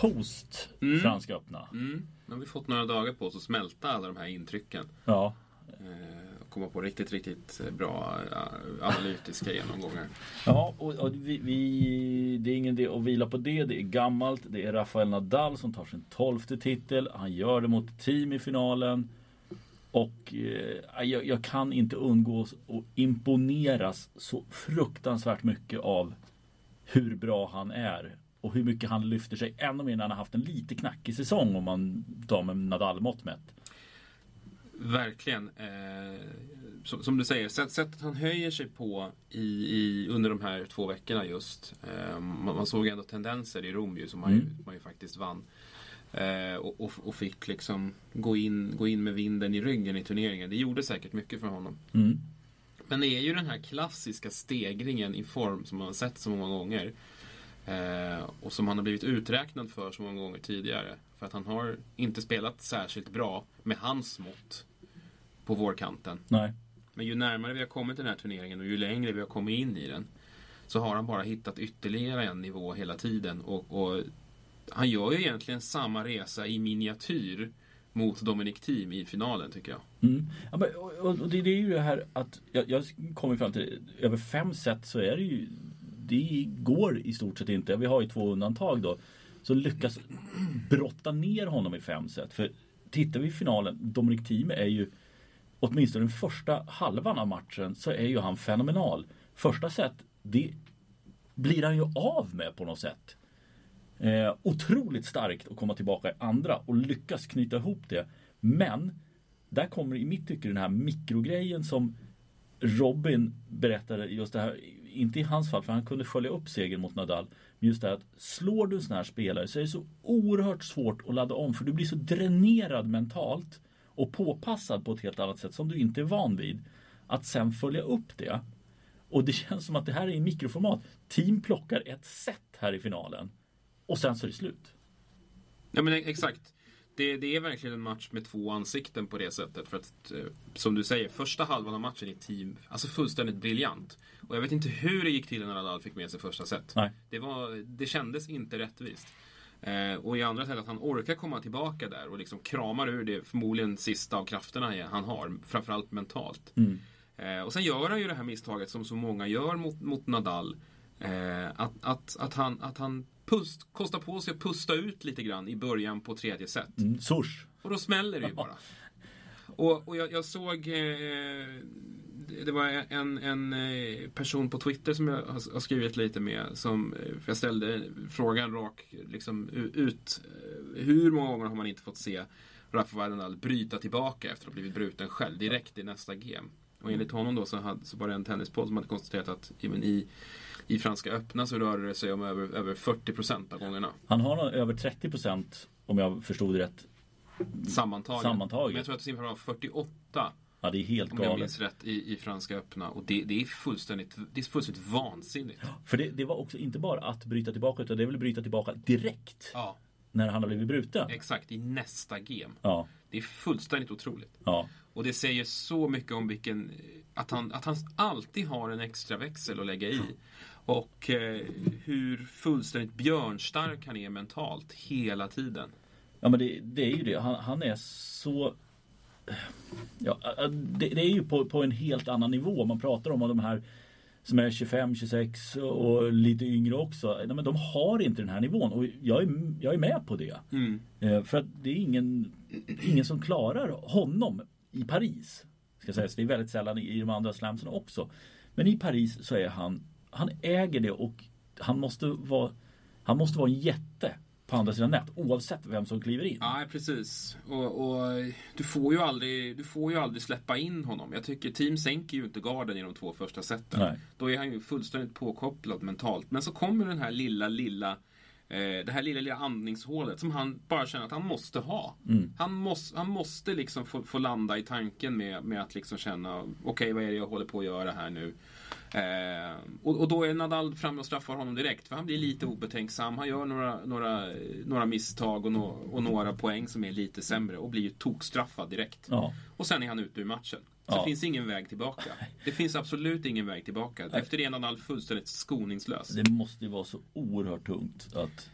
post Mm. Franska öppna. Mm. Nu har vi fått några dagar på oss att smälta alla de här intrycken. Ja. Eh, och komma på riktigt, riktigt eh, bra eh, analytiska genomgångar. Ja, och, och vi, vi, det är ingen idé att vila på det. Det är gammalt. Det är Rafael Nadal som tar sin tolfte titel. Han gör det mot team i finalen. Och eh, jag, jag kan inte undgås att imponeras så fruktansvärt mycket av hur bra han är. Och hur mycket han lyfter sig ännu mer när han har haft en lite knackig säsong om man tar med Nadal-mått mätt. Verkligen. Eh, som, som du säger, sätt- sättet han höjer sig på i, i, under de här två veckorna just. Eh, man, man såg ändå tendenser i Rom ju, som ju, Mm. man ju faktiskt vann. Eh, och, och, och fick liksom gå in, gå in med vinden i ryggen i turneringen. Det gjorde säkert mycket för honom. Mm. Men det är ju den här klassiska stegringen i form som man har sett så många gånger. Eh, och som han har blivit uträknad för så många gånger tidigare. För att han har inte spelat särskilt bra med hans mått på vårkanten. Nej. Men ju närmare vi har kommit den här turneringen och ju längre vi har kommit in i den så har han bara hittat ytterligare en nivå hela tiden. Och, och han gör ju egentligen samma resa i miniatyr mot Dominic Thiem i finalen tycker jag. Mm. Ja, men, och, och det, det är ju det här att jag, jag kommer fram till över fem set så är det ju det går i stort sett inte. Vi har ju två undantag då. Så lyckas brotta ner honom i fem set. För tittar vi i finalen, Dominic Thiem är ju åtminstone den första halvan av matchen så är ju han fenomenal. Första set, det blir han ju av med på något sätt. Eh, otroligt starkt att komma tillbaka i andra och lyckas knyta ihop det. Men där kommer i mitt tycke den här mikrogrejen som Robin berättade just det här, inte i hans fall för han kunde följa upp segern mot Nadal. Men just det här att slår du en sån här spelare så är det så oerhört svårt att ladda om för du blir så dränerad mentalt och påpassad på ett helt annat sätt som du inte är van vid. Att sen följa upp det. Och det känns som att det här är i mikroformat. Team plockar ett set här i finalen. Och sen så är det slut. Ja men exakt. Det, det är verkligen en match med två ansikten på det sättet. För att, eh, som du säger, första halvan av matchen är team alltså fullständigt briljant. Och jag vet inte hur det gick till när Nadal fick med sig första set. Nej. Det, var, det kändes inte rättvist. Eh, och i andra sätt att han orkar komma tillbaka där och liksom kramar ur det förmodligen sista av krafterna han har. Framförallt mentalt. Mm. Eh, och sen gör han ju det här misstaget som så många gör mot, mot Nadal. Eh, att, att, att han, att han pust, kostar på sig att pusta ut lite grann i början på tredje set. Mm. Och då smäller det ju bara. Och, och jag, jag såg... Eh, det- var en, en eh, person på Twitter som jag har, skrivit lite med. Som, eh, jag ställde frågan rak liksom, ut. eh, Hur många gånger har man inte fått se Rafael Nadal bryta tillbaka efter att ha blivit bruten själv direkt i nästa game? Och enligt honom då så, hade, så var det en tennispodd som hade konstaterat att men i, i Franska öppna så rörde det sig om över, över 40% av gångerna. Han har nog över 30% om jag förstod det rätt. Sammantaget. Sammantaget. Men jag tror att siffran var 48. Ja, det är helt Om jag galet. minns rätt i, i Franska öppna. Och det, det, är fullständigt, det är fullständigt vansinnigt. För det, det var också inte bara att bryta tillbaka utan det är väl bryta tillbaka direkt Ja, när han har blivit bruten. exakt. I nästa game. Ja, Det är fullständigt otroligt. ja. Och det säger så mycket om vilken... Att han, att han alltid har en extra växel att lägga i. Och eh, hur fullständigt björnstark han är mentalt hela tiden. Ja men det, det är ju det. Han, han är så... Ja, det, det är ju på, på en helt annan nivå. Man pratar om de här som är 25, 26 och lite yngre också. Nej, men de har inte den här nivån och jag är, jag är med på det. Mm. Eh, För att det är ingen, ingen som klarar honom i Paris. Ska sägas. Det är väldigt sällan i de andra slamsen också. Men i Paris så är han, han äger det och han måste vara, han måste vara en jätte på andra sidan nät oavsett vem som kliver in. Ja, precis. Och, och du, får ju aldrig, du får ju aldrig släppa in honom. Jag tycker team sänker ju inte garden i de två första seten. Nej. Då är han ju fullständigt påkopplad mentalt. Men så kommer den här lilla, lilla eh, det här lilla, lilla andningshålet som han bara känner att han måste ha. Mm. Han, måste, han måste liksom få, få landa i tanken med, med att liksom känna okej, vad är det jag håller på att göra här nu? Eh, och, och då är Nadal framme och straffar honom direkt. För han blir lite obetänksam. Han gör några, några, några misstag och, no, och några poäng som är lite sämre och blir ju tokstraffad direkt. Ja. Och sen är han ute ur matchen. så Ja. finns ingen väg tillbaka. Det finns absolut ingen väg tillbaka. Efter det är Nadal fullständigt skoningslös. Det måste ju vara så oerhört tungt att...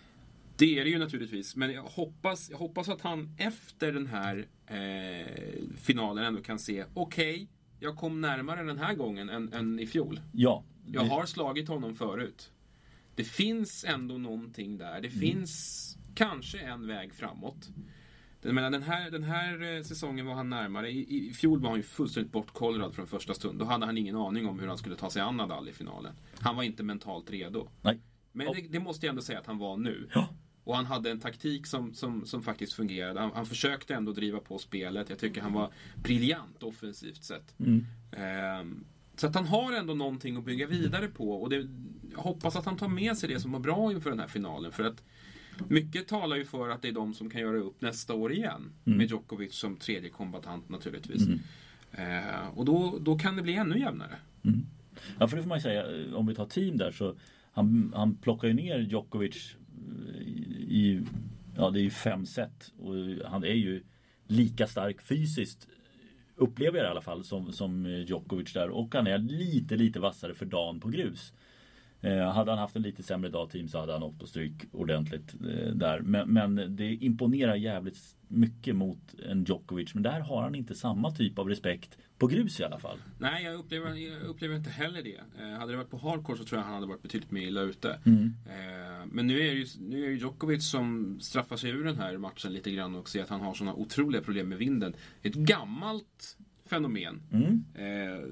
Det är det ju naturligtvis. Men jag hoppas, jag hoppas att han efter den här eh, finalen ändå kan se, okej, jag kom närmare den här gången än, än i fjol. Ja. Jag det- har slagit honom förut. Det finns ändå någonting där. Det finns kanske en väg framåt. Jag menar, den, här, den här eh, säsongen var han närmare. I, I fjol var han ju fullständigt bortkollrad från första stund. Då hade han ingen aning om hur han skulle ta sig an Nadal i finalen. Han var inte mentalt redo. Nej. Men det, det måste jag ändå säga att han var nu. Ja. Och han hade en taktik som, som, som faktiskt fungerade. Han, han försökte ändå driva på spelet. Jag tycker han var briljant offensivt sett. Mm. Ehm, så att han har ändå någonting att bygga vidare på. Och det, jag hoppas att han tar med sig det som var bra inför den här finalen. För att mycket talar ju för att det är de som kan göra upp nästa år igen. Med Djokovic som tredje kombatant naturligtvis. Ehm, och då, då kan det bli ännu jämnare. Ja, för det får man ju säga. Om vi tar team där så han, han plockar ju ner Djokovic i, ja det är ju fem set och han är ju lika stark fysiskt upplever jag i alla fall som, som eh, Djokovic där och han är lite lite vassare för dagen på grus. Eh, hade han haft en lite sämre dag team så hade han åkt på stryk ordentligt eh, där. Men, men det imponerar jävligt mycket mot en Djokovic. Men där har han inte samma typ av respekt på grus i alla fall. Nej, jag upplever, jag upplever inte heller det. Eh, hade det varit på hardcore så tror jag han hade varit betydligt mer illa ute. Eh, men nu är, ju, nu är ju Djokovic som straffar sig ur den här matchen lite grann och ser att han har sådana otroliga problem med vinden. Ett gammalt fenomen. Mm. Eh,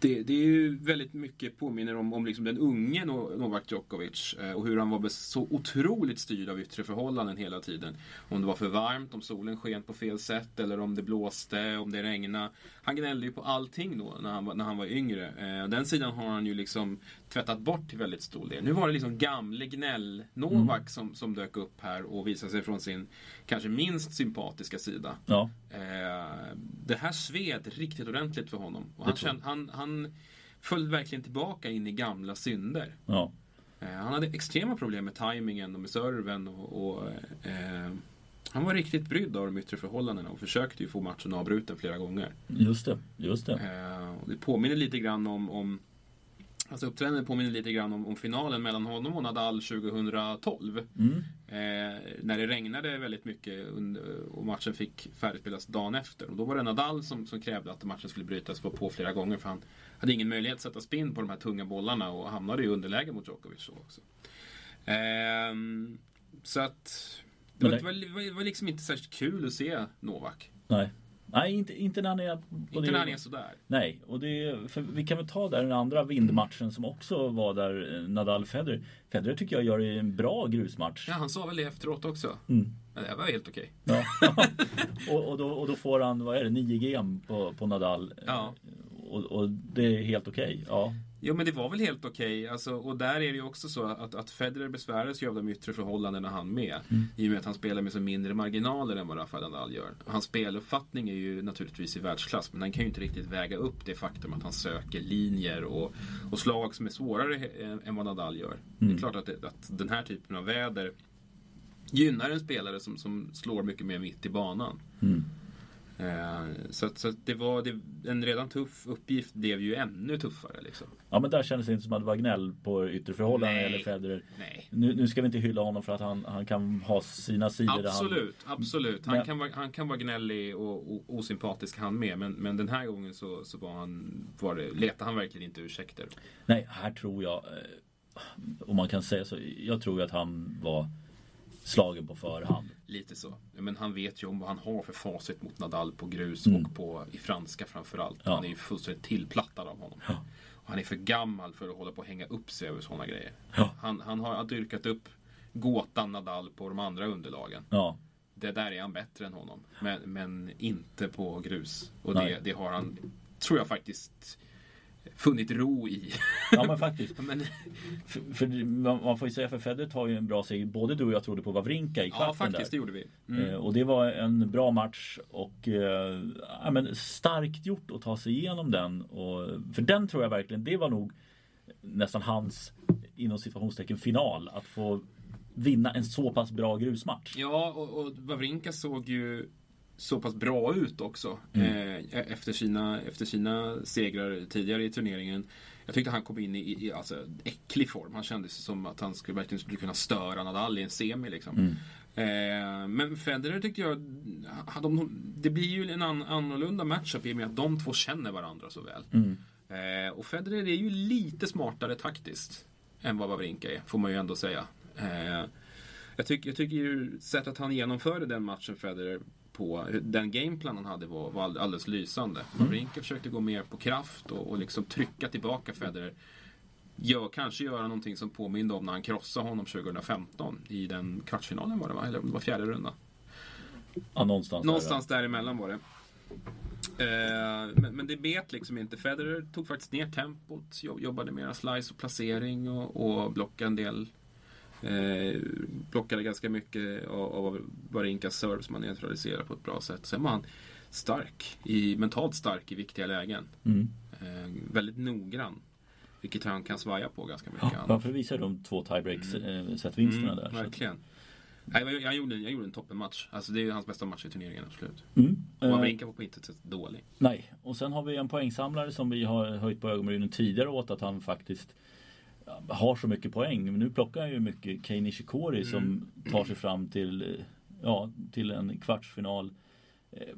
det, det är ju väldigt mycket påminner om, om liksom den unge Novak Djokovic eh, och hur han var så otroligt styrd av yttre förhållanden hela tiden. Om det var för varmt, om solen sken på fel sätt eller om det blåste, om det regnade. Han gnällde ju på allting då när han var, när han var yngre. Eh, den sidan har han ju liksom tvättat bort till väldigt stor del. Nu var det liksom gamle gnäll-Novak som, som dök upp här och visade sig från sin kanske minst sympatiska sida. Ja, Eh, det här sved riktigt ordentligt för honom. Och han, kände, han, han föll verkligen tillbaka in i gamla synder. ja. Eh, han hade extrema problem med tajmingen och med serven. Och, och, eh, han var riktigt brydd av de yttre förhållandena och försökte ju få matchen avbruten flera gånger. Just det, just det. Eh, och det påminner lite grann om, om Alltså uppträdandet påminner lite grann om, om finalen mellan honom och Nadal 2012. Mm. Eh, när det regnade väldigt mycket under, och matchen fick färdigspelas dagen efter. Och då var det Nadal som, som krävde att matchen skulle brytas var på flera gånger för han hade ingen möjlighet att sätta spinn på de här tunga bollarna och hamnade i underläge mot Djokovic då också. Ehm, så att det Men var, det- var, det var liksom inte särskilt kul att se Novak. Nej. Nej, inte, inte när han är Inte det- när han är sådär. Nej, och det, för vi kan väl ta där den andra vindmatchen som också var där eh, Nadal-Federer. Federer tycker jag gör en bra grusmatch. Ja, han sa väl det efteråt också. Mm. Ja, det var helt okej. Ja. och, och, då, och då får han, vad är det, 9 GM på, på Nadal. Ja. Och, och det är helt okej. Ja. Jo men det var väl helt okej. Alltså, och där är det ju också så att, att Federer besväras ju av de yttre förhållandena han med. I och med att han spelar med så mindre marginaler än vad Rafael Nadal gör. Hans speluppfattning är ju naturligtvis i världsklass. Men han kan ju inte riktigt väga upp det faktum att han söker linjer och, och slag som är svårare än, vad Nadal gör. Det är klart att, det, att den här typen av väder gynnar en spelare som, som slår mycket mer mitt i banan. Mm. Eh, så så det var det, en redan tuff uppgift blev ju ännu tuffare liksom. ja, men där kändes det inte som att det var gnäll på yttre förhållanden Nej. eller Federer. Nej. Nu, nu ska vi inte hylla honom för att han, han kan ha sina sidor. där Han, Absolut, absolut. Han, Men- kan vara, han kan vara gnällig och, och osympatisk han med. Men, men den här gången så, så var han, var det, letade han verkligen inte ursäkter. nej, här tror jag, eh, om man kan säga så, jag tror ju att han var slagen på förhand. Lite så. Men han vet ju om vad han har för facit mot Nadal på grus Mm. och på, i franska framförallt. Ja. Han är ju fullständigt tillplattad av honom. Ja. Och han är för gammal för att hålla på och hänga upp sig över sådana grejer. Ja. Han, han har dyrkat upp gåtan Nadal på de andra underlagen. Ja, Det där är han bättre än honom. Men, men inte på grus. Och det, det har han, tror jag faktiskt, funnit ro i. ja men faktiskt. men, För, för man får ju säga för Federer tar ju en bra seger. Både du och jag trodde på Wawrinka i ja, kvarten faktiskt, det där. gjorde vi. Mm. Eh, Och det var en bra match och eh, ja, men starkt gjort att ta sig igenom den. Och, för den tror jag verkligen, det var nog nästan hans inom situationstecken final. Att få vinna en så pass bra grusmatch. Ja, och, och Wawrinka såg ju så pass bra ut också Mm. eh, efter, sina, efter sina segrar tidigare i turneringen. Jag tyckte han kom in i, i alltså, äcklig form. Han kändes som att han skulle, verkligen skulle kunna störa Nadal i en semi. Liksom. Mm. Eh, men Federer tyckte jag, de, det blir ju en an, annorlunda matchup i och med att de två känner varandra så väl. Mm. Eh, och Federer är ju lite smartare taktiskt än vad Wawrinka är, får man ju ändå säga. Eh, jag, tycker, jag tycker ju sättet han genomförde den matchen Federer på, den gameplan han hade var, var all- alldeles lysande. Wawrinka försökte gå mer på kraft och, och liksom trycka tillbaka Federer. Gör, kanske göra någonting som påminde om när han krossade honom 2015 i den kvartsfinalen var det va? Eller om det var fjärde rundan. Ja, någonstans. där, Någonstans däremellan var det. Eh, men, men det bet liksom inte. Federer tog faktiskt ner tempot, jobb- jobbade mera slice och placering och, och blockade en del. Eh, blockade ganska mycket av, av Varinkas serve som han neutraliserade på ett bra sätt. Sen var han stark, i, mentalt stark i viktiga lägen. Mm. Eh, väldigt noggrann. Vilket han kan svaja på ganska mycket. Ja, annars. varför visar de två tiebreaks eh, setvinsterna där? så Mm, verkligen. Nej, jag, gjorde, jag gjorde en toppenmatch. Alltså det är hans bästa match i turneringen, absolut. Mm. Och Eh, Wawrinka var på intet sätt dålig. Nej, och sen har vi en poängsamlare som vi har höjt på ögonbrynen tidigare åt att han faktiskt har så mycket poäng. Men nu plockar han ju mycket Kei Nishikori som tar sig fram till, eh, ja, till en kvartsfinal. Eh,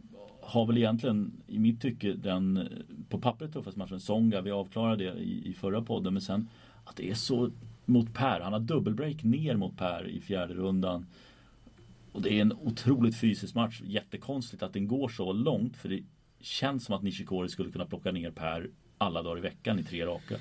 har väl egentligen i mitt tycke den eh, på pappret tuffaste matchen. Songa, vi avklarade det i, i förra podden. Men sen att det är så mot Per. Han har dubbelbreak ner mot Per i fjärde rundan. Och det är en otroligt fysisk match. Jättekonstigt att den går så långt. För det känns som att Nishikori skulle kunna plocka ner Per alla dagar i veckan i tre raka.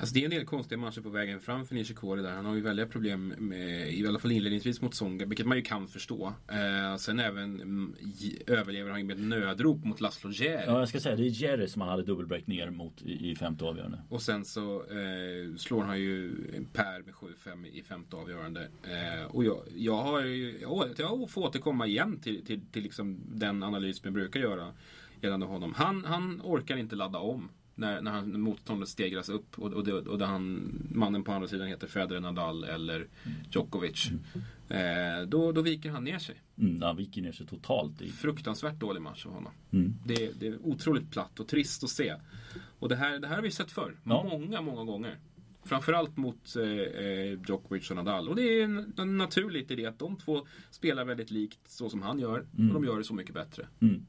Alltså det är en del konstiga matcher på vägen fram för Nishikori där. Han har ju väldiga problem med, i alla fall inledningsvis mot Songa, vilket man ju kan förstå. Eh, sen även mm, j- överlever han ju med ett nödrop mot Laszlo Djere. Ja, jag ska säga det är Jerry som han hade dubbelbreak ner mot i, i femte avgörande. Och sen så eh, slår han ju Per med 7-5 i femte avgörande. Eh, och jag, jag har ju, jag, jag får återkomma igen till, till, till liksom den analys jag brukar göra gällande honom. Han, han orkar inte ladda om. När, när han, motståndet stegras upp och, och, det, och där han, mannen på andra sidan heter Federer, Nadal eller Djokovic. Eh, då, då viker han ner sig. Mm, han viker ner sig totalt. I, Fruktansvärt dålig match av honom. mm. Det, det är otroligt platt och trist att se. Och det här, det här har vi sett förr. Ja. Många, många gånger. Framförallt mot eh, eh, Djokovic och Nadal. Och det är naturligt i det att de två spelar väldigt likt så som han gör. Och de gör det så mycket bättre. Mm.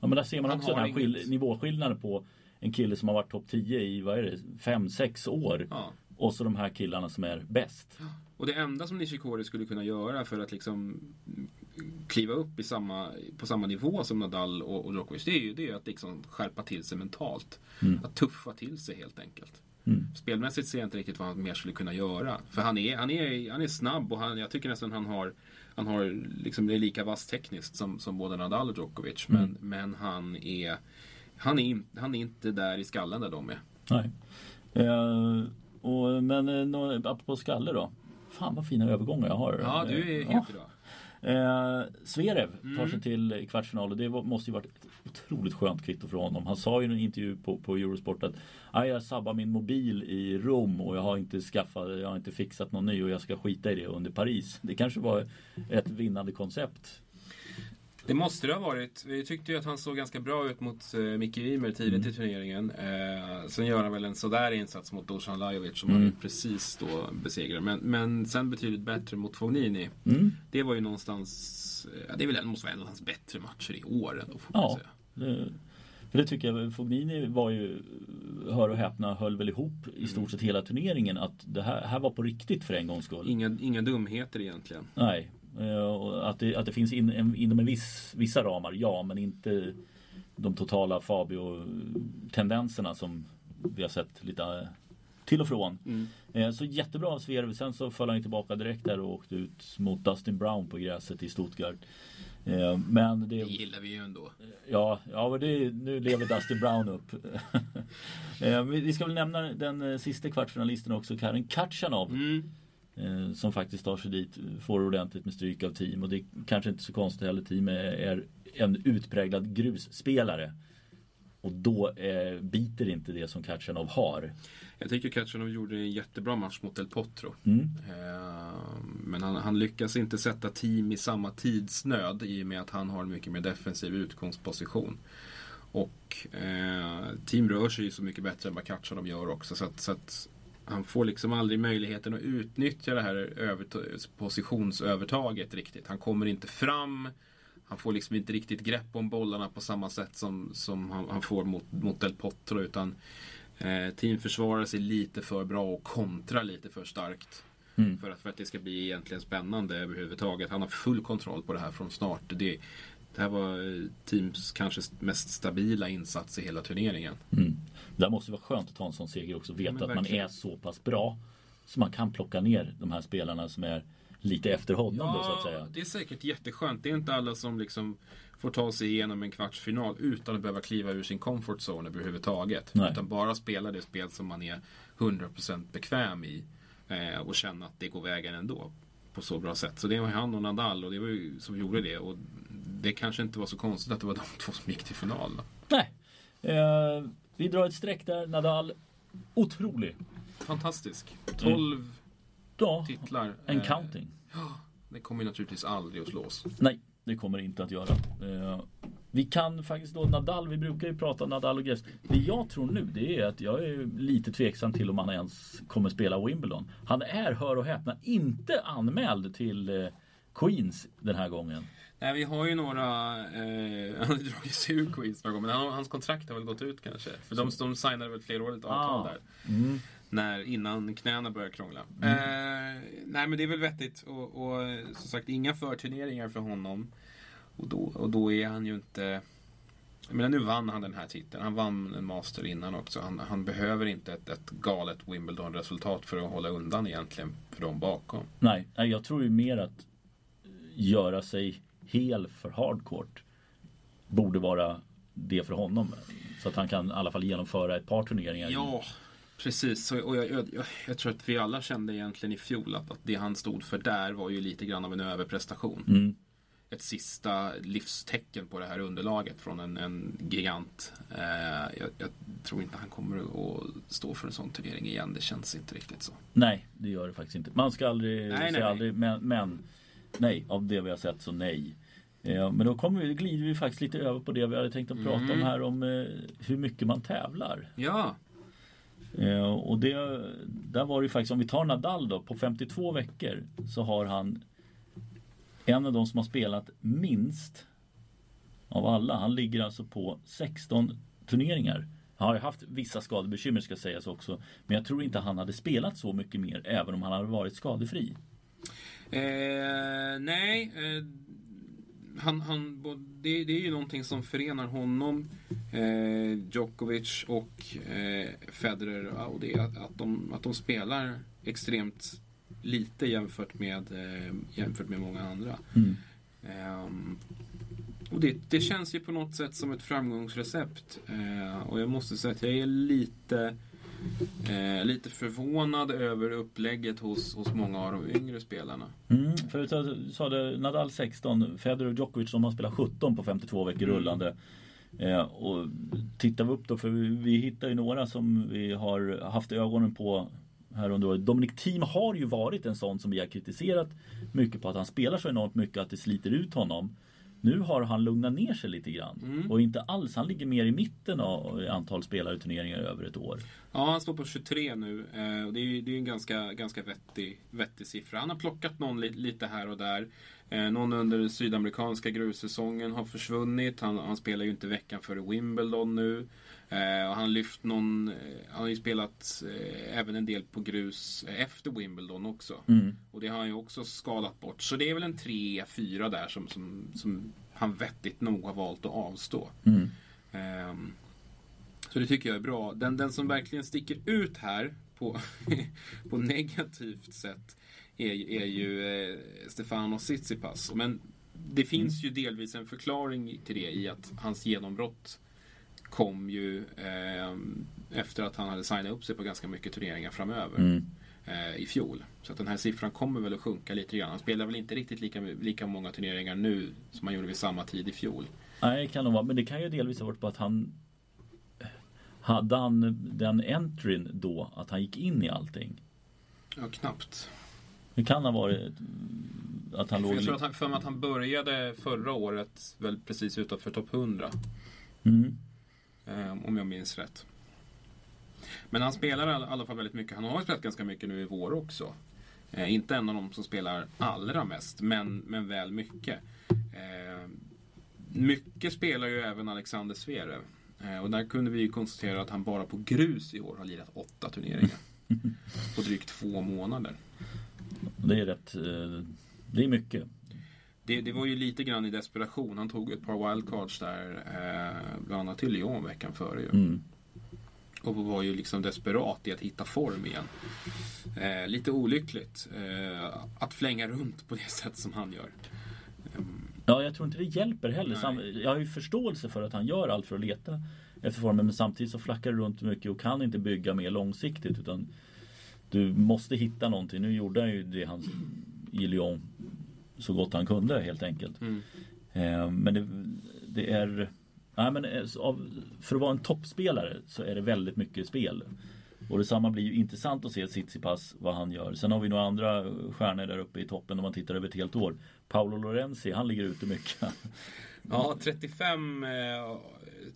Ja men där ser man Han också den här skill- nivåskillnaden på en kille som har varit topp 10 i, vad är det, 5-6 år. Ja. Och så de här killarna som är bäst. Och det enda som Nishikori skulle kunna göra för att liksom kliva upp i samma, på samma nivå som Nadal och, och Djokovic, det är ju det är att liksom skärpa till sig mentalt. Att tuffa till sig helt enkelt. Mm. Spelmässigt ser jag inte riktigt vad han mer skulle kunna göra. För han är, han är, han är snabb och han, jag tycker nästan han har han har liksom, är lika vass tekniskt som, som både Nadal och Djokovic. Men, men han är han är, han är inte där i skallen där de är. Nej. Eh, och, men eh, apropå skalle då. Fan vad fina övergångar jag har. Ja, du är Eh, helt bra. Eh, Zverev tar Mm. sig till kvartsfinal och det måste ju varit ett otroligt skönt kvitto för honom. Han sa ju i en intervju på, på Eurosport att "Aj, jag sabbar min mobil i Rom och jag har inte skaffat, jag har inte fixat någon ny och jag ska skita i det under Paris. Det kanske var ett vinnande koncept. Det måste det ha varit. Vi tyckte ju att han såg ganska bra ut mot uh, Micke Ymer tidigt i turneringen. Eh, sen gör han väl en sådär insats mot Dusan Lajovic som han ju precis då besegrar. Men, men sen betydligt bättre mot Fognini. Mm. Det var ju någonstans, eh, ja, det är väl, måste vara en av hans bättre matcher i år ändå får man Ja. säga. Det, för det tycker jag, Fognini var ju, hör och häpna, höll väl ihop i stort sett hela turneringen. Att det här, här var på riktigt för en gångs skull. Inga, inga dumheter egentligen. Nej. Eh, Att det, att det finns in, en, inom en viss, vissa ramar, ja. Men inte de totala Fabio-tendenserna som vi har sett lite eh, till och från. Mm. Eh, Så jättebra av Zverev. Sen så föll han tillbaka direkt där och åkte ut mot Dustin Brown på gräset i Stuttgart. Men Det det, gillar vi ju ändå. ja, ja det, nu lever Dustin Brown upp. Vi ska väl nämna den sista kvartsfinalisten också, Karin Katjanov. Mm. Eh, som faktiskt tar sig dit, får ordentligt med stryk av team och det är kanske inte så konstigt heller. Team är, är en utpräglad grusspelare. Och då eh, biter inte det som Katjanov har. Jag tycker Katjanov gjorde en jättebra match mot El Potro. Mm. Eh, men han, han, lyckas inte sätta team i samma tidsnöd i och med att han har en mycket mer defensiv utgångsposition. Och eh, team rör sig ju så mycket bättre än vad Katjanov gör också. Så att, så att han får liksom aldrig möjligheten att utnyttja det här positionsövertaget riktigt. Han kommer inte fram. Han får liksom inte riktigt grepp om bollarna på samma sätt som, som han, han får mot, mot Del Potro. Utan eh, team försvarar sig lite för bra och kontrar lite för starkt. Mm. För, att, för att det ska bli egentligen spännande överhuvudtaget. Han har full kontroll på det här från start. Det, det här var eh, teams kanske mest stabila insats i hela turneringen. Mm. Det måste vara skönt att ta en sån seger också. Veta ja, att man är så pass bra. Så man kan plocka ner de här spelarna som är lite efter honom ja, då så att säga. Det är säkert jätteskönt. Det är inte alla som liksom får ta sig igenom en kvartsfinal utan att behöva kliva ur sin comfort zone överhuvudtaget. Nej. Utan bara spela det spel som man är 100% bekväm i. Eh, och känna att det går vägen ändå. På så bra sätt. Så det var han och Nadal och det var ju som gjorde det. Och det kanske inte var så konstigt att det var de två som gick till final. Då. Nej. Eh, vi drar ett streck där. Nadal, otrolig. Fantastisk. 12 mm. ja, titlar. En eh, counting. Det kommer naturligtvis aldrig att slås. Nej, det kommer det inte att göra. Eh, vi kan faktiskt då Nadal, vi brukar ju prata Nadal och Gress. Det jag tror nu det är att jag är lite tveksam till om han ens kommer spela Wimbledon. Han är, hör och häpna, inte anmäld till eh, Queens den här gången. Nej, vi har ju några... Eh, han har dragit sig ur Queens några gånger, men hans kontrakt har väl gått ut kanske. För de, de signade väl flerårigt avtal ah. där. Mm. När, innan knäna började krångla. Mm. Eh, nej, men det är väl vettigt. Och, och som sagt, inga förturneringar för honom. Och då, och då är han ju inte... Jag menar, nu vann han den här titeln. Han vann en master innan också. Han, han behöver inte ett, ett galet Wimbledon-resultat för att hålla undan egentligen för dem bakom. Nej, jag tror ju mer att göra sig hel för hardcourt borde vara det för honom. Så att han kan i alla fall genomföra ett par turneringar. Ja, precis. Och jag, jag, jag, jag tror att vi alla kände egentligen i fjol att, att det han stod för där var ju lite grann av en överprestation. Mm. Ett sista livstecken på det här underlaget från en, en gigant. Eh, jag, tror inte han kommer att stå för en sån turnering igen. Det känns inte riktigt så. Nej, det gör det faktiskt inte. Man ska aldrig nej, säga nej, aldrig, men, men nej, av det vi har sett så nej. Men då kommer vi, glider vi faktiskt lite över på det vi hade tänkt att prata mm. om här om eh, hur mycket man tävlar. Ja. Eh, och det, där var det ju faktiskt, om vi tar Nadal då, på 52 veckor så har han en av de som har spelat minst av alla. Han ligger alltså på 16 turneringar. Han har ju haft vissa skadebekymmer ska sägas också. Men jag tror inte han hade spelat så mycket mer även om han hade varit skadefri. Eh, nej, eh, han, han, det, det, är ju någonting som förenar honom, eh, Djokovic och eh, Federer och det att, att, de, att de spelar extremt lite jämfört med, eh, jämfört med många andra. Mm. Um, och det, det, känns ju på något sätt som ett framgångsrecept. Uh, och jag måste säga att jag är lite Eh, lite förvånad över upplägget hos, hos många av de yngre spelarna. Mm, förut sa du Nadal 16, Federer och Djokovic de har spelat 17 på 52 veckor mm. rullande. Eh, och tittar vi upp då, för vi, vi hittar ju några som vi har haft ögonen på här under året. Dominic Thiem har ju varit en sån som vi har kritiserat mycket på att han spelar så enormt mycket att det sliter ut honom. Nu har han lugnat ner sig lite grann. Mm. Och inte alls, han ligger mer i mitten av antal spelare i turneringar över ett år. Ja, han står på 23 nu. Eh, och det är, är en ganska, ganska vettig, vettig siffra. Han har plockat någon lite här och där. Eh, någon under den sydamerikanska grussäsongen har försvunnit. Han, han spelar ju inte veckan före Wimbledon nu. Eh, och han lyft någon, eh, han har ju spelat eh, även en del på grus efter Wimbledon också. Mm. Och det har han ju också skalat bort. Så det är väl en 3-4 där som, som, som han vettigt nog har valt att avstå. Mm. Ehm, så det tycker jag är bra. Den, den som verkligen sticker ut här på, på negativt sätt är, är ju eh, Stefano Tsitsipas. Men det finns mm. ju delvis en förklaring till det i att hans genombrott kom ju eh, efter att han hade signat upp sig på ganska mycket turneringar framöver. Mm. Eh, I fjol. Så att den här siffran kommer väl att sjunka lite grann. Han spelar väl inte riktigt lika, lika många turneringar nu som han gjorde vid samma tid i fjol. Nej, det kan nog vara. Men det kan ju delvis ha varit på att han Hade han den entryn då att han gick in i allting? Ja, knappt. Det kan ha varit att han För låg... jag tror att han, för mig att han började förra året väl precis utanför topp 100. Mm. Eh, om jag minns rätt. Men han spelar i alla- alla fall väldigt mycket. Han har spelat ganska mycket nu i vår också. Eh, inte en av de som spelar allra mest, men, men väl mycket. Eh, mycket spelar ju även Alexander Zverev. Eh, och där kunde vi ju konstatera att han bara på grus i år har lirat åtta turneringar. på drygt två månader. Det är rätt... eh, Det är mycket. Det, det var ju lite grann i desperation. Han tog ett par wildcards där, eh, bland annat till Lyon veckan före ju. Mm. Och var ju liksom desperat i att hitta form igen. Eh, lite olyckligt eh, att flänga runt på det sätt som han gör. Ja, jag tror inte det hjälper heller. Nej. Jag har ju förståelse för att han gör allt för att leta efter formen. Men samtidigt så flackar det runt mycket och kan inte bygga mer långsiktigt. Utan du måste hitta någonting. Nu gjorde han ju det han i Lyon så gott han kunde helt enkelt. Mm. Eh, men det, det är... Nej, men eh, av, för att vara en toppspelare så är det väldigt mycket spel. Och detsamma blir ju intressant att se Tsitsipas vad han gör. Sen har vi några andra stjärnor där uppe i toppen om man tittar över ett helt år. Paolo Lorenzi, han ligger ute mycket. Ja, 35 eh,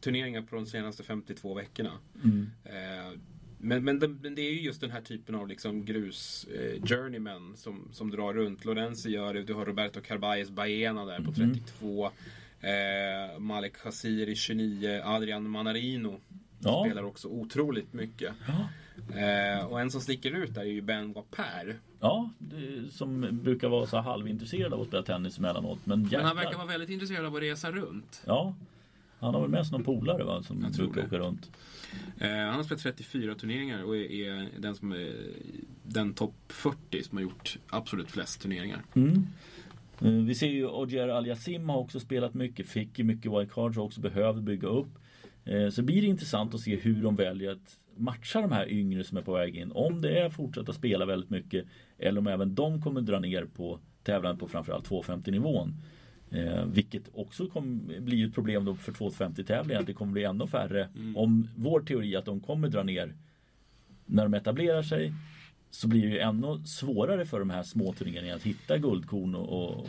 turneringar på de senaste 52 veckorna. Mm. Eh, men, men, det, det är ju just den här typen av liksom grus eh, journeymen som, som drar runt. Lorenzi gör det, du har Roberto Carballes Baena där på 32. Eh, Malek Khaziri 29, Adrian Manarino Ja. spelar också otroligt mycket. Ja. Eh, och en som sticker ut där är ju Ben Wapper. Ja, det, som brukar vara så halvintresserad av att spela tennis emellanåt. Men, Men han verkar vara väldigt intresserad av att resa runt. Ja, han har väl med sig någon polare va, som Jag tror brukar åka runt. Eh, han har spelat 34 turneringar och är, är den som är den topp 40 som har gjort absolut flest turneringar. Mm. Eh, Vi ser ju Ogier Aliasim har också spelat mycket, fick ju mycket wildcards och också behöver bygga upp. Eh, Så blir det intressant att se hur de väljer att matcha de här yngre som är på väg in. Om det är fortsätta spela väldigt mycket eller om även de kommer dra ner på tävlandet på framförallt 250 nivån. Eh, vilket också kommer bli ett problem då för 250 tävlingar. Att det kommer bli ännu färre. Om vår teori att de kommer dra ner när de etablerar sig så blir det ju ännu svårare för de här små turneringarna att hitta guldkorn och, och,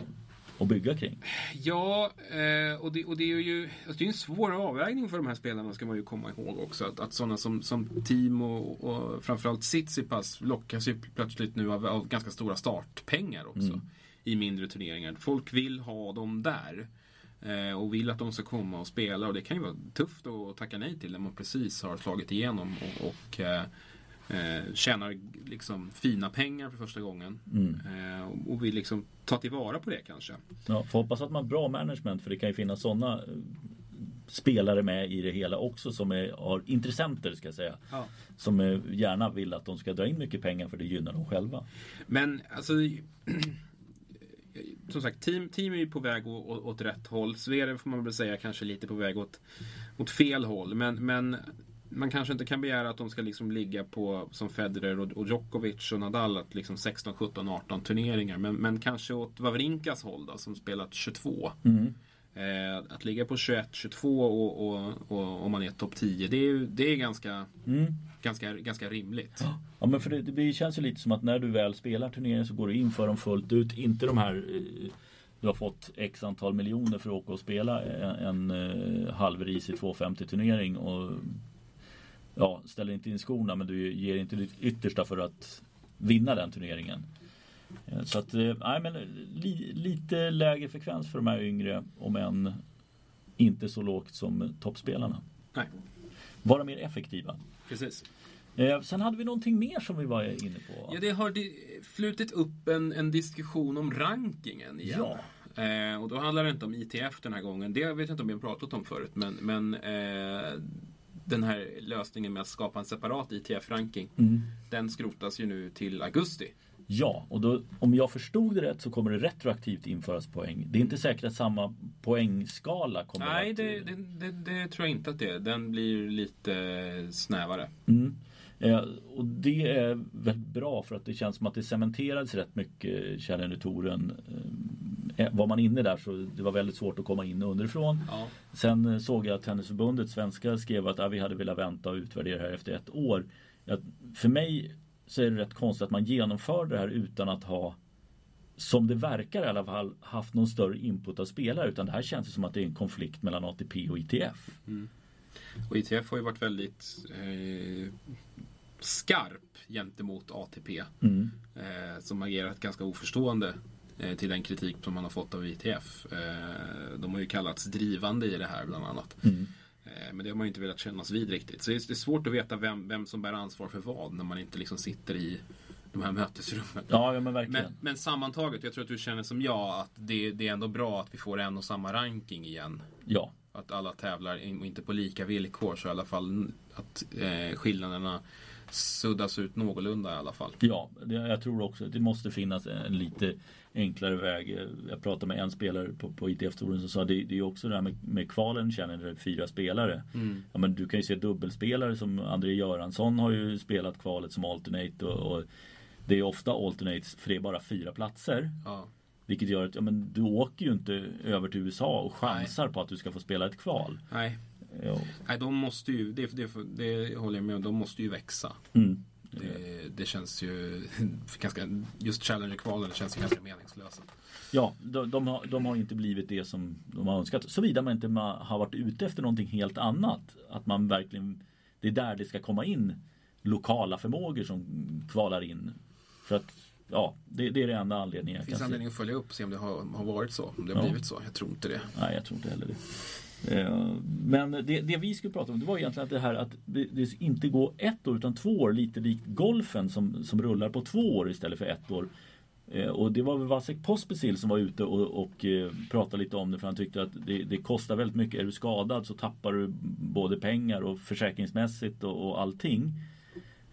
och bygga kring. Ja, eh, och, det, och det är ju alltså det är en svår avvägning för de här spelarna ska man ju komma ihåg också. Att, att sådana som, som Team och, och framförallt Tsitsipas lockas ju plötsligt nu av, av ganska stora startpengar också. I mindre turneringar. Folk vill ha dem där. Eh, och vill att de ska komma och spela. Och det kan ju vara tufft att tacka nej till när man precis har slagit igenom och, och eh, eh, tjänar liksom fina pengar för första gången. Eh, och- och vill liksom ta tillvara på det kanske. Ja, får hoppas att man har bra management för det kan ju finnas sådana spelare med i det hela också som är, har intressenter ska jag säga. Ja. Som eh, gärna vill att de ska dra in mycket pengar för det gynnar dem själva. Men alltså Som sagt, team, team är ju på väg å- å- åt rätt håll. Sverige får man väl säga kanske lite på väg åt, åt fel håll. Men, men man kanske inte kan begära att de ska liksom ligga på som Federer och, Djokovic och Nadal att liksom 16, 17, 18 turneringar. Men, men kanske åt Wawrinkas håll då som spelat 22. Eh, att ligga på 21, 22 och, och, och om man är topp 10 det är, det är ganska, ganska, ganska rimligt. Ja men för det, det känns ju lite som att när du väl spelar turneringen så går du in för dem fullt ut. Inte de här eh, du har fått x antal miljoner för att åka och spela en, en eh, halvrisig 250 turnering och ja, ställer inte in skorna men du ger inte ditt yttersta för att vinna den turneringen. Eh, Så att, eh, nej men li, lite lägre frekvens för de här yngre om än inte så lågt som toppspelarna. Nej, Vara mer effektiva. precis. Eh, sen hade vi någonting mer som vi var inne på. Ja, det har flutit upp en, en diskussion om rankingen igen. Ja. Eh, och då handlar det inte om ITF den här gången. Det vet jag inte om vi har pratat om förut. Men, men eh, den här lösningen med att skapa en separat ITF-ranking. Mm. Den skrotas ju nu till augusti. Ja, och då, om jag förstod det rätt så kommer det retroaktivt införas poäng. Det är inte säkert att samma poängskala kommer Nej, att... det, det, det, det tror jag inte att det är. Den blir lite snävare. Mm. Eh, och det är väldigt bra för att det känns som att det cementerades rätt mycket Challenger-touren eh, var man inne där så det var väldigt svårt att komma in underifrån. Ja. Sen eh, såg jag att Tennisförbundet svenska skrev att ja, vi hade velat vänta och utvärdera det här efter ett år. Ja, för mig så är det rätt konstigt att man genomför det här utan att ha som det verkar i alla fall haft någon större input av spelare utan det här känns som att det är en konflikt mellan ATP och ITF. Och ITF har ju varit väldigt eh, skarp gentemot ATP. Mm. Eh, som agerat ganska oförstående eh, till den kritik som man har fått av ITF. Eh, de har ju kallats drivande i det här bland annat. Mm. Eh, Men det har man ju inte velat kännas vid riktigt. Så det är svårt att veta vem, vem som bär ansvar för vad när man inte liksom sitter i de här mötesrummen. Ja, ja men verkligen. Men, men sammantaget, jag tror att du känner som jag att det, det är ändå bra att vi får en och samma ranking igen. Ja, Att alla tävlar, och inte på lika villkor, så i alla fall att eh, skillnaderna suddas ut någorlunda i alla fall. Ja, det, jag tror också att det måste finnas en lite enklare väg. Jag pratade med en spelare på, på ITF-touren som sa det, det är också det här med, med kvalen är fyra spelare. Ja, men du kan ju se dubbelspelare som André Göransson har ju spelat kvalet som alternate och, och det är ofta alternates för det är bara fyra platser. Ja. Vilket gör att ja, men du åker ju inte över till USA och chansar på att du ska få spela ett kval. Nej, nej, de måste ju, det, det, det håller jag med om, de måste ju växa. Mm. Det, det känns ju ganska, just Challenger-kvalen känns ju ganska meningslösa. Ja, de, de, har, de har inte blivit det som de har önskat. Såvida man inte har varit ute efter någonting helt annat. Att man verkligen, det är där det ska komma in lokala förmågor som kvalar in. För att, ja, det, det är det enda anledningen Det finns anledning att följa upp och se om det har, har varit så. Om det har Ja. blivit så. Jag tror inte det. Nej, jag tror inte heller det. Eh, men det, det vi skulle prata om det var egentligen att det här att det, det inte går ett år utan två år lite likt golfen som, som rullar på två år istället för ett år. Eh, och det var väl Vasek Pospisil som var ute och, och eh, pratade lite om det för han tyckte att det, det kostar väldigt mycket. Är du skadad så tappar du både pengar och försäkringsmässigt och, och allting.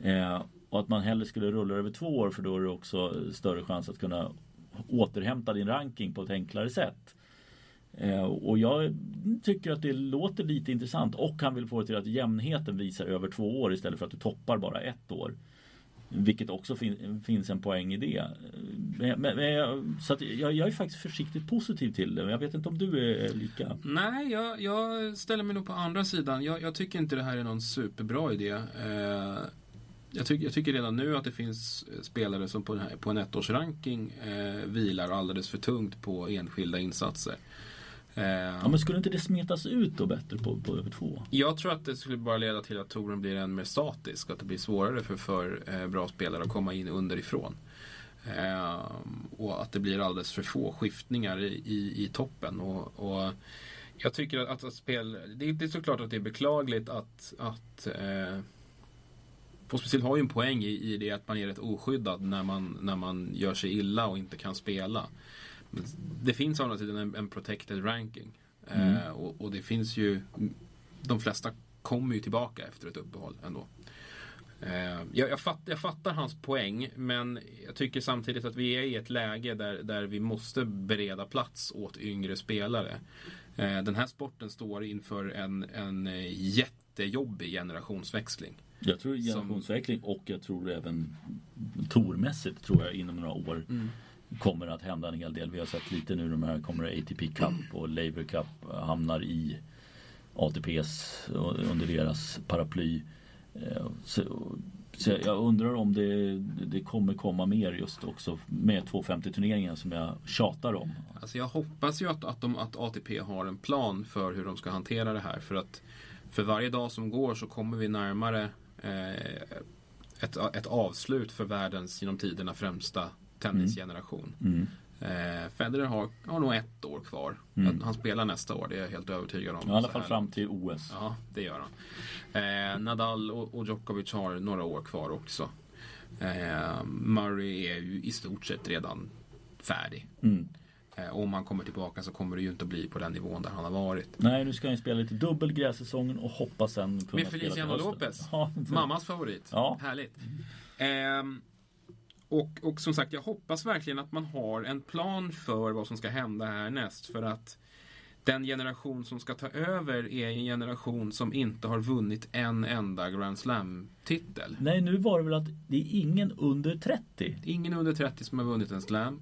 Eh, och att man hellre skulle rulla över två år för då är det också större chans att kunna återhämta din ranking på ett enklare sätt. Eh, och jag tycker att det låter lite intressant och han vill få det till att jämnheten visar över två år istället för att du toppar bara ett år. Vilket också fin- finns en poäng i det. Men, men, så att jag, jag är faktiskt försiktigt positiv till det. Men Jag vet inte om du är lika. Nej, jag, jag ställer mig nog på andra sidan. Jag, jag tycker inte det här är någon superbra idé. Eh, jag, tycker, jag tycker redan nu att det finns spelare som på, här, på en ettårsranking eh, vilar alldeles för tungt på enskilda insatser. Eh, Ja, men skulle inte det smetas ut då bättre på, på över två? Jag tror att det skulle bara leda till att touren blir än mer statisk. Att det blir svårare för, för eh, bra spelare att komma in underifrån. Eh, och att det blir alldeles för få skiftningar i, i, i toppen. Och, och jag tycker att, att spel... Det, är- det är såklart att det är beklagligt att... att eh, Pospisil har ju en poäng i, i det att man är rätt oskyddad när man, när man gör sig illa och inte kan spela. Det finns å andra sidan en, en protected ranking. Eh, och, och det finns ju de flesta kommer ju tillbaka efter ett uppehåll ändå. Eh, jag, jag, fatt, jag fattar hans poäng men jag tycker samtidigt att vi är i ett läge där, där vi måste bereda plats åt yngre spelare. Eh, den här sporten står inför en, en eh, jättejobbig generationsväxling. Jag tror generationsväxling och jag tror även tormässigt tror jag inom några år kommer att hända en hel del. Vi har sett lite nu de här kommer ATP Cup och Labour Cup hamnar i ATPs under deras paraply. Eh, så, så jag undrar om det, det kommer komma mer just också med 250 turneringen som jag tjatar om. Alltså jag hoppas ju att, att, de, att ATP har en plan för hur de ska hantera det här. För att för varje dag som går så kommer vi närmare eh, ett, ett avslut för världens genom tiderna främsta tennisgeneration. Mm. Eh, Federer har, har nog ett år kvar. Mm. Han spelar nästa år, det är jag helt övertygad om. I alla fall fram till OS. Ja, det gör han. Eh, Nadal och, och Djokovic har några år kvar också. Eh, Murray är ju i stort sett redan färdig. Mm. Eh, om han kommer tillbaka så kommer det ju inte att bli på den nivån där han har varit. Nej, nu ska han spela lite dubbel grässäsongen och hoppas sen kunna Med Feliciano. Lopez. Ja, Mammas favorit. Ja. Härligt. Ehm, och, och som sagt, jag hoppas verkligen att man har en plan för vad som ska hända härnäst. För att den generation som ska ta över är en generation som inte har vunnit en enda Grand Slam-titel. Nej, nu var det väl att det är ingen under 30. Ingen under 30 som har vunnit en slam.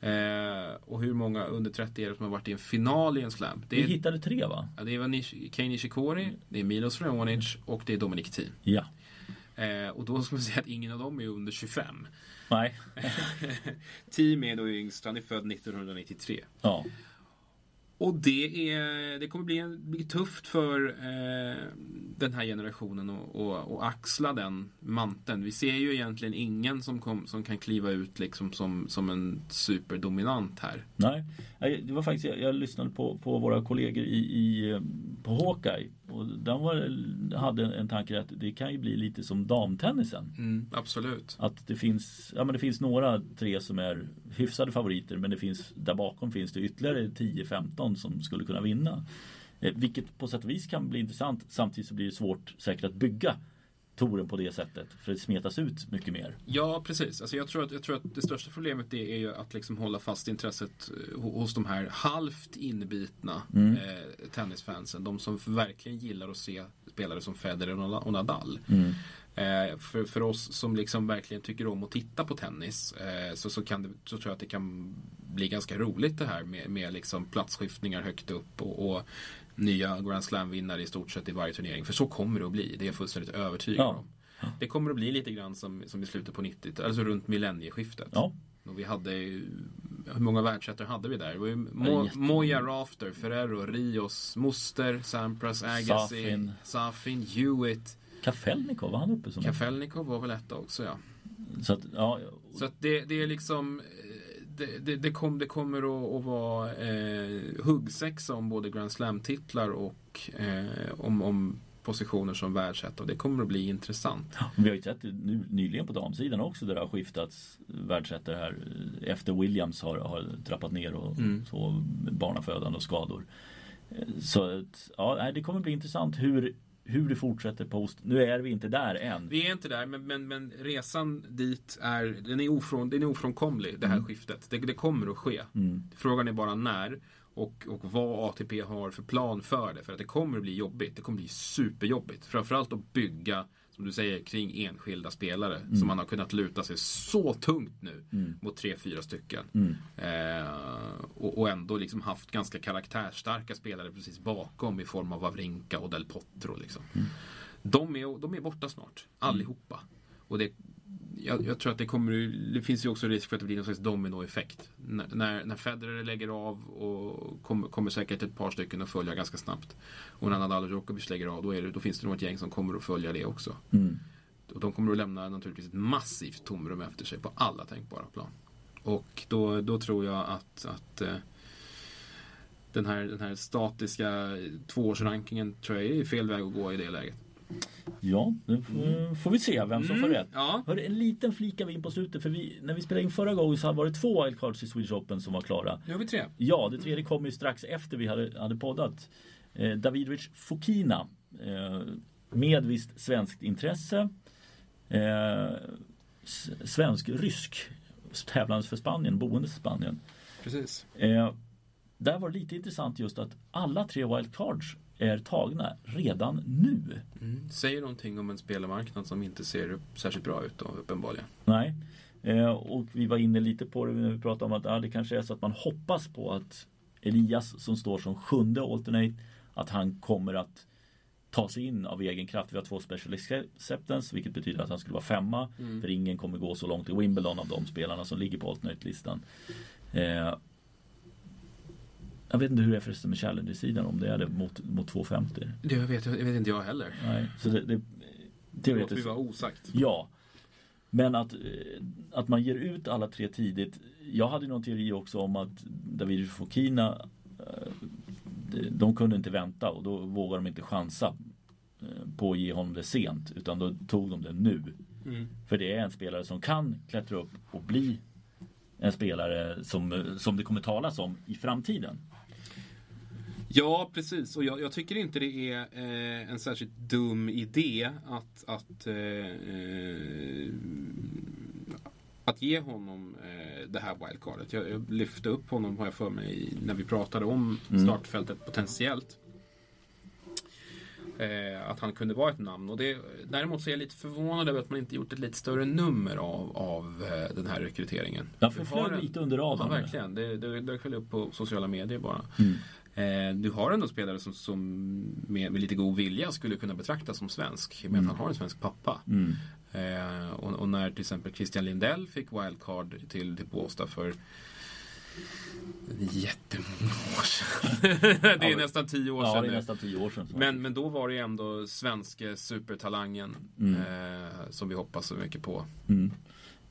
Eh, och hur många under 30 är det som har varit i en final i en slam? Det Vi är, hittade tre va? ja, det är Kei Nishikori, det är Milos Raonic och det är Dominic Thiem. Ja. Eh, och då ska man säga att ingen av dem är under 25. Nej. Thiem är då yngst, han är född 1993. Ja. Och det, är, det kommer bli, bli tufft för eh, den här generationen att och, och axla den manteln. Vi ser ju egentligen ingen som, kom, som kan kliva ut liksom som, som en superdominant här. Nej, Nej, det var faktiskt, jag, jag lyssnade på, på våra kollegor i, i, eh, på Hawkeye och de var, hade en tanke att det kan ju bli lite som damtennisen. Mm, absolut. Att det finns, ja men det finns några tre som är hyfsade favoriter men det finns, där bakom finns det ytterligare 10-15 som skulle kunna vinna. Eh, vilket på sätt och vis kan bli intressant samtidigt så blir det svårt säkert att bygga touren på det sättet för det smetas ut mycket mer. Ja, precis. Alltså jag, tror att, jag tror att det största problemet det är ju att liksom hålla fast intresset eh, ho- hos de här halvt inbitna Mm. eh, tennisfansen. De som verkligen gillar att se spelare som Federer och Nadal. Mm. Eh, för, för oss som liksom verkligen tycker om att titta på tennis eh, så, så, kan det, så tror jag att det kan bli ganska roligt det här med, med liksom platsskiftningar högt upp och, och nya Grand Slam-vinnare i stort sett i varje turnering. För så kommer det att bli, det är jag fullständigt övertygad Ja. om. Det kommer att bli lite grann som, som i slutet på 90 alltså runt millennieskiftet. Ja, Och vi hade hur många världsettor hade vi där? Det var ju Ja, Mo, jätte- Moja Rafter, Ferrero, Rios, Muster, Sampras, Agassi, Safin. Safin, Hewitt. Kafelnikov var han uppe som Kafelnikov var väl etta också ja. Så att, ja, Så att det, det är liksom det, det, det, kom, det kommer att, att vara eh, huggsexa om både Grand Slam-titlar och eh, om, om positioner som världsetta. Det kommer att bli intressant. Vi har ju sett det nu nyligen på damsidan också där det har skiftats världsettor här efter Williams har, har trappat ner och Mm. så barnafödande och skador. Så att, ja, det kommer bli intressant hur, hur det fortsätter på ost. Nu är vi inte där än. Vi är inte där, men, men, men resan dit är, den är, ofrån, den är ofrånkomlig, det här skiftet. Det, det kommer att ske. Mm. Frågan är bara när och, och vad ATP har för plan för det. För att det kommer att bli jobbigt. Det kommer att bli superjobbigt. Framförallt att bygga, som du säger, kring enskilda spelare. Som man har kunnat luta sig så tungt nu mot tre, fyra stycken. Mm. Eh, och, och ändå liksom haft ganska karaktärsstarka spelare precis bakom i form av Wawrinka och Del Potro. Liksom. De, är, de är borta snart, allihopa. Och det, jag, jag tror att det kommer Det finns ju också risk för att det blir någon slags dominoeffekt. N- när, när Federer lägger av och kommer, kommer säkert ett par stycken att följa ganska snabbt. Och när Nadal och Djokovic lägger av, då, det, då finns det nog ett gäng som kommer att följa det också. Mm. Och de kommer att lämna naturligtvis ett massivt tomrum efter sig på alla tänkbara plan. Och då, då tror jag att, att eh, den, här, den här statiska tvåårsrankingen tror jag är fel väg att gå i det läget. Ja, nu får, får vi se vem som får rätt. Ja. Hörru, en liten flikar vi in på slutet för vi, när vi spelade in förra gången så var det två wildcards i Swedish Open som var klara. Nu har vi tre. Ja, det tredje kom ju strax efter vi hade, hade poddat. Eh, Davidovic Fokina. Eh, med visst svenskt intresse. Eh, Svensk-rysk. Tävlandes för Spanien, boende i Spanien. Precis. Eh, där var det lite intressant just att alla tre wildcards är tagna redan nu. Mm. Säger någonting om en spelarmarknad som inte ser särskilt bra ut då, uppenbarligen. Nej. Eh, och vi var inne lite på det när vi pratade om att ja, det kanske är så att man hoppas på att Elias som står som sjunde alternate att han kommer att ta sig in av egen kraft. Vi har två special acceptance vilket betyder att han skulle vara femma. För ingen kommer gå så långt i Wimbledon av de spelarna som ligger på alternate-listan. Eh, jag vet inte hur det är förresten med Challenger-sidan om det är det mot, mot 250. Det vet, jag vet inte jag heller. Nej, så det, det, Det låter teoretiskt vara osagt. Ja. Men att, eh, att man ger ut alla tre tidigt. Jag hade någon teori också om att David Fokina eh, de- de kunde inte vänta och då vågade de inte chansa eh, på att ge honom det sent utan då tog de det nu. Mm. För det är en spelare som kan klättra upp och bli en spelare som, som det kommer talas om i framtiden. Ja, precis. Och jag, jag tycker inte det är eh, en särskilt dum idé att, att, eh, eh, att ge honom eh, det här wildcardet. Jag, jag lyfte upp honom, har jag för mig, när vi pratade om startfältet potentiellt. Eh, att han kunde vara ett namn. Och det, däremot så är jag lite förvånad över att man inte gjort ett lite större nummer av, av eh, den här rekryteringen. Ja, Du flög lite under Ja, radarn. verkligen. Det, det dök väl upp på sociala medier bara. Mm. Eh, du har ändå spelare som, som med, med lite god vilja skulle kunna betraktas som svensk. Med att han har en svensk pappa. Mm. Eh, och, och när till exempel Christian Lindell fick wildcard till, till Båstad för jättemånga år sedan. det är Ja, nästan tio år Ja, sedan det är nästan tio år sedan. Men, men då var det ändå svenske supertalangen Mm. eh, som vi hoppas så mycket på. Mm.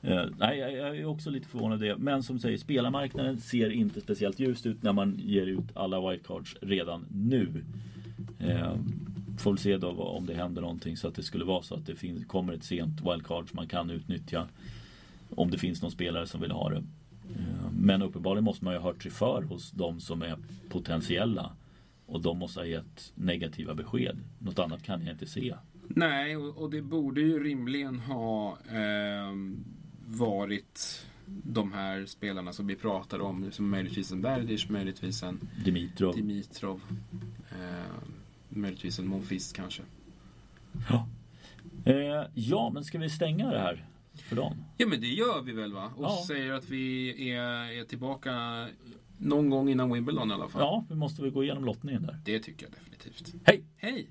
Eh, nej, jag, är också lite förvånad över det. Men som säger, spelarmarknaden ser inte speciellt ljust ut när man ger ut alla wildcards redan nu. Eh, får väl se då om det händer någonting så att det skulle vara så att det finns, kommer ett sent wildcard som man kan utnyttja. Om det finns någon spelare som vill ha det. Eh, men uppenbarligen måste man ju ha hört sig för hos de som är potentiella. Och de måste ha gett negativa besked. Något annat kan jag inte se. Nej, och, och det borde ju rimligen ha eh varit de här spelarna som vi pratar om. Som möjligtvis en Berdic, möjligtvis en Dimitrov. Dimitrov. Eh, möjligtvis en Monfils kanske. Ja. Eh, ja, men ska vi stänga det här för dagen? Ja men det gör vi väl va? Och Ja. säger att vi är, är tillbaka någon gång innan Wimbledon i alla fall. Ja, vi måste väl gå igenom lottningen där. Det tycker jag definitivt. Hej! Hej!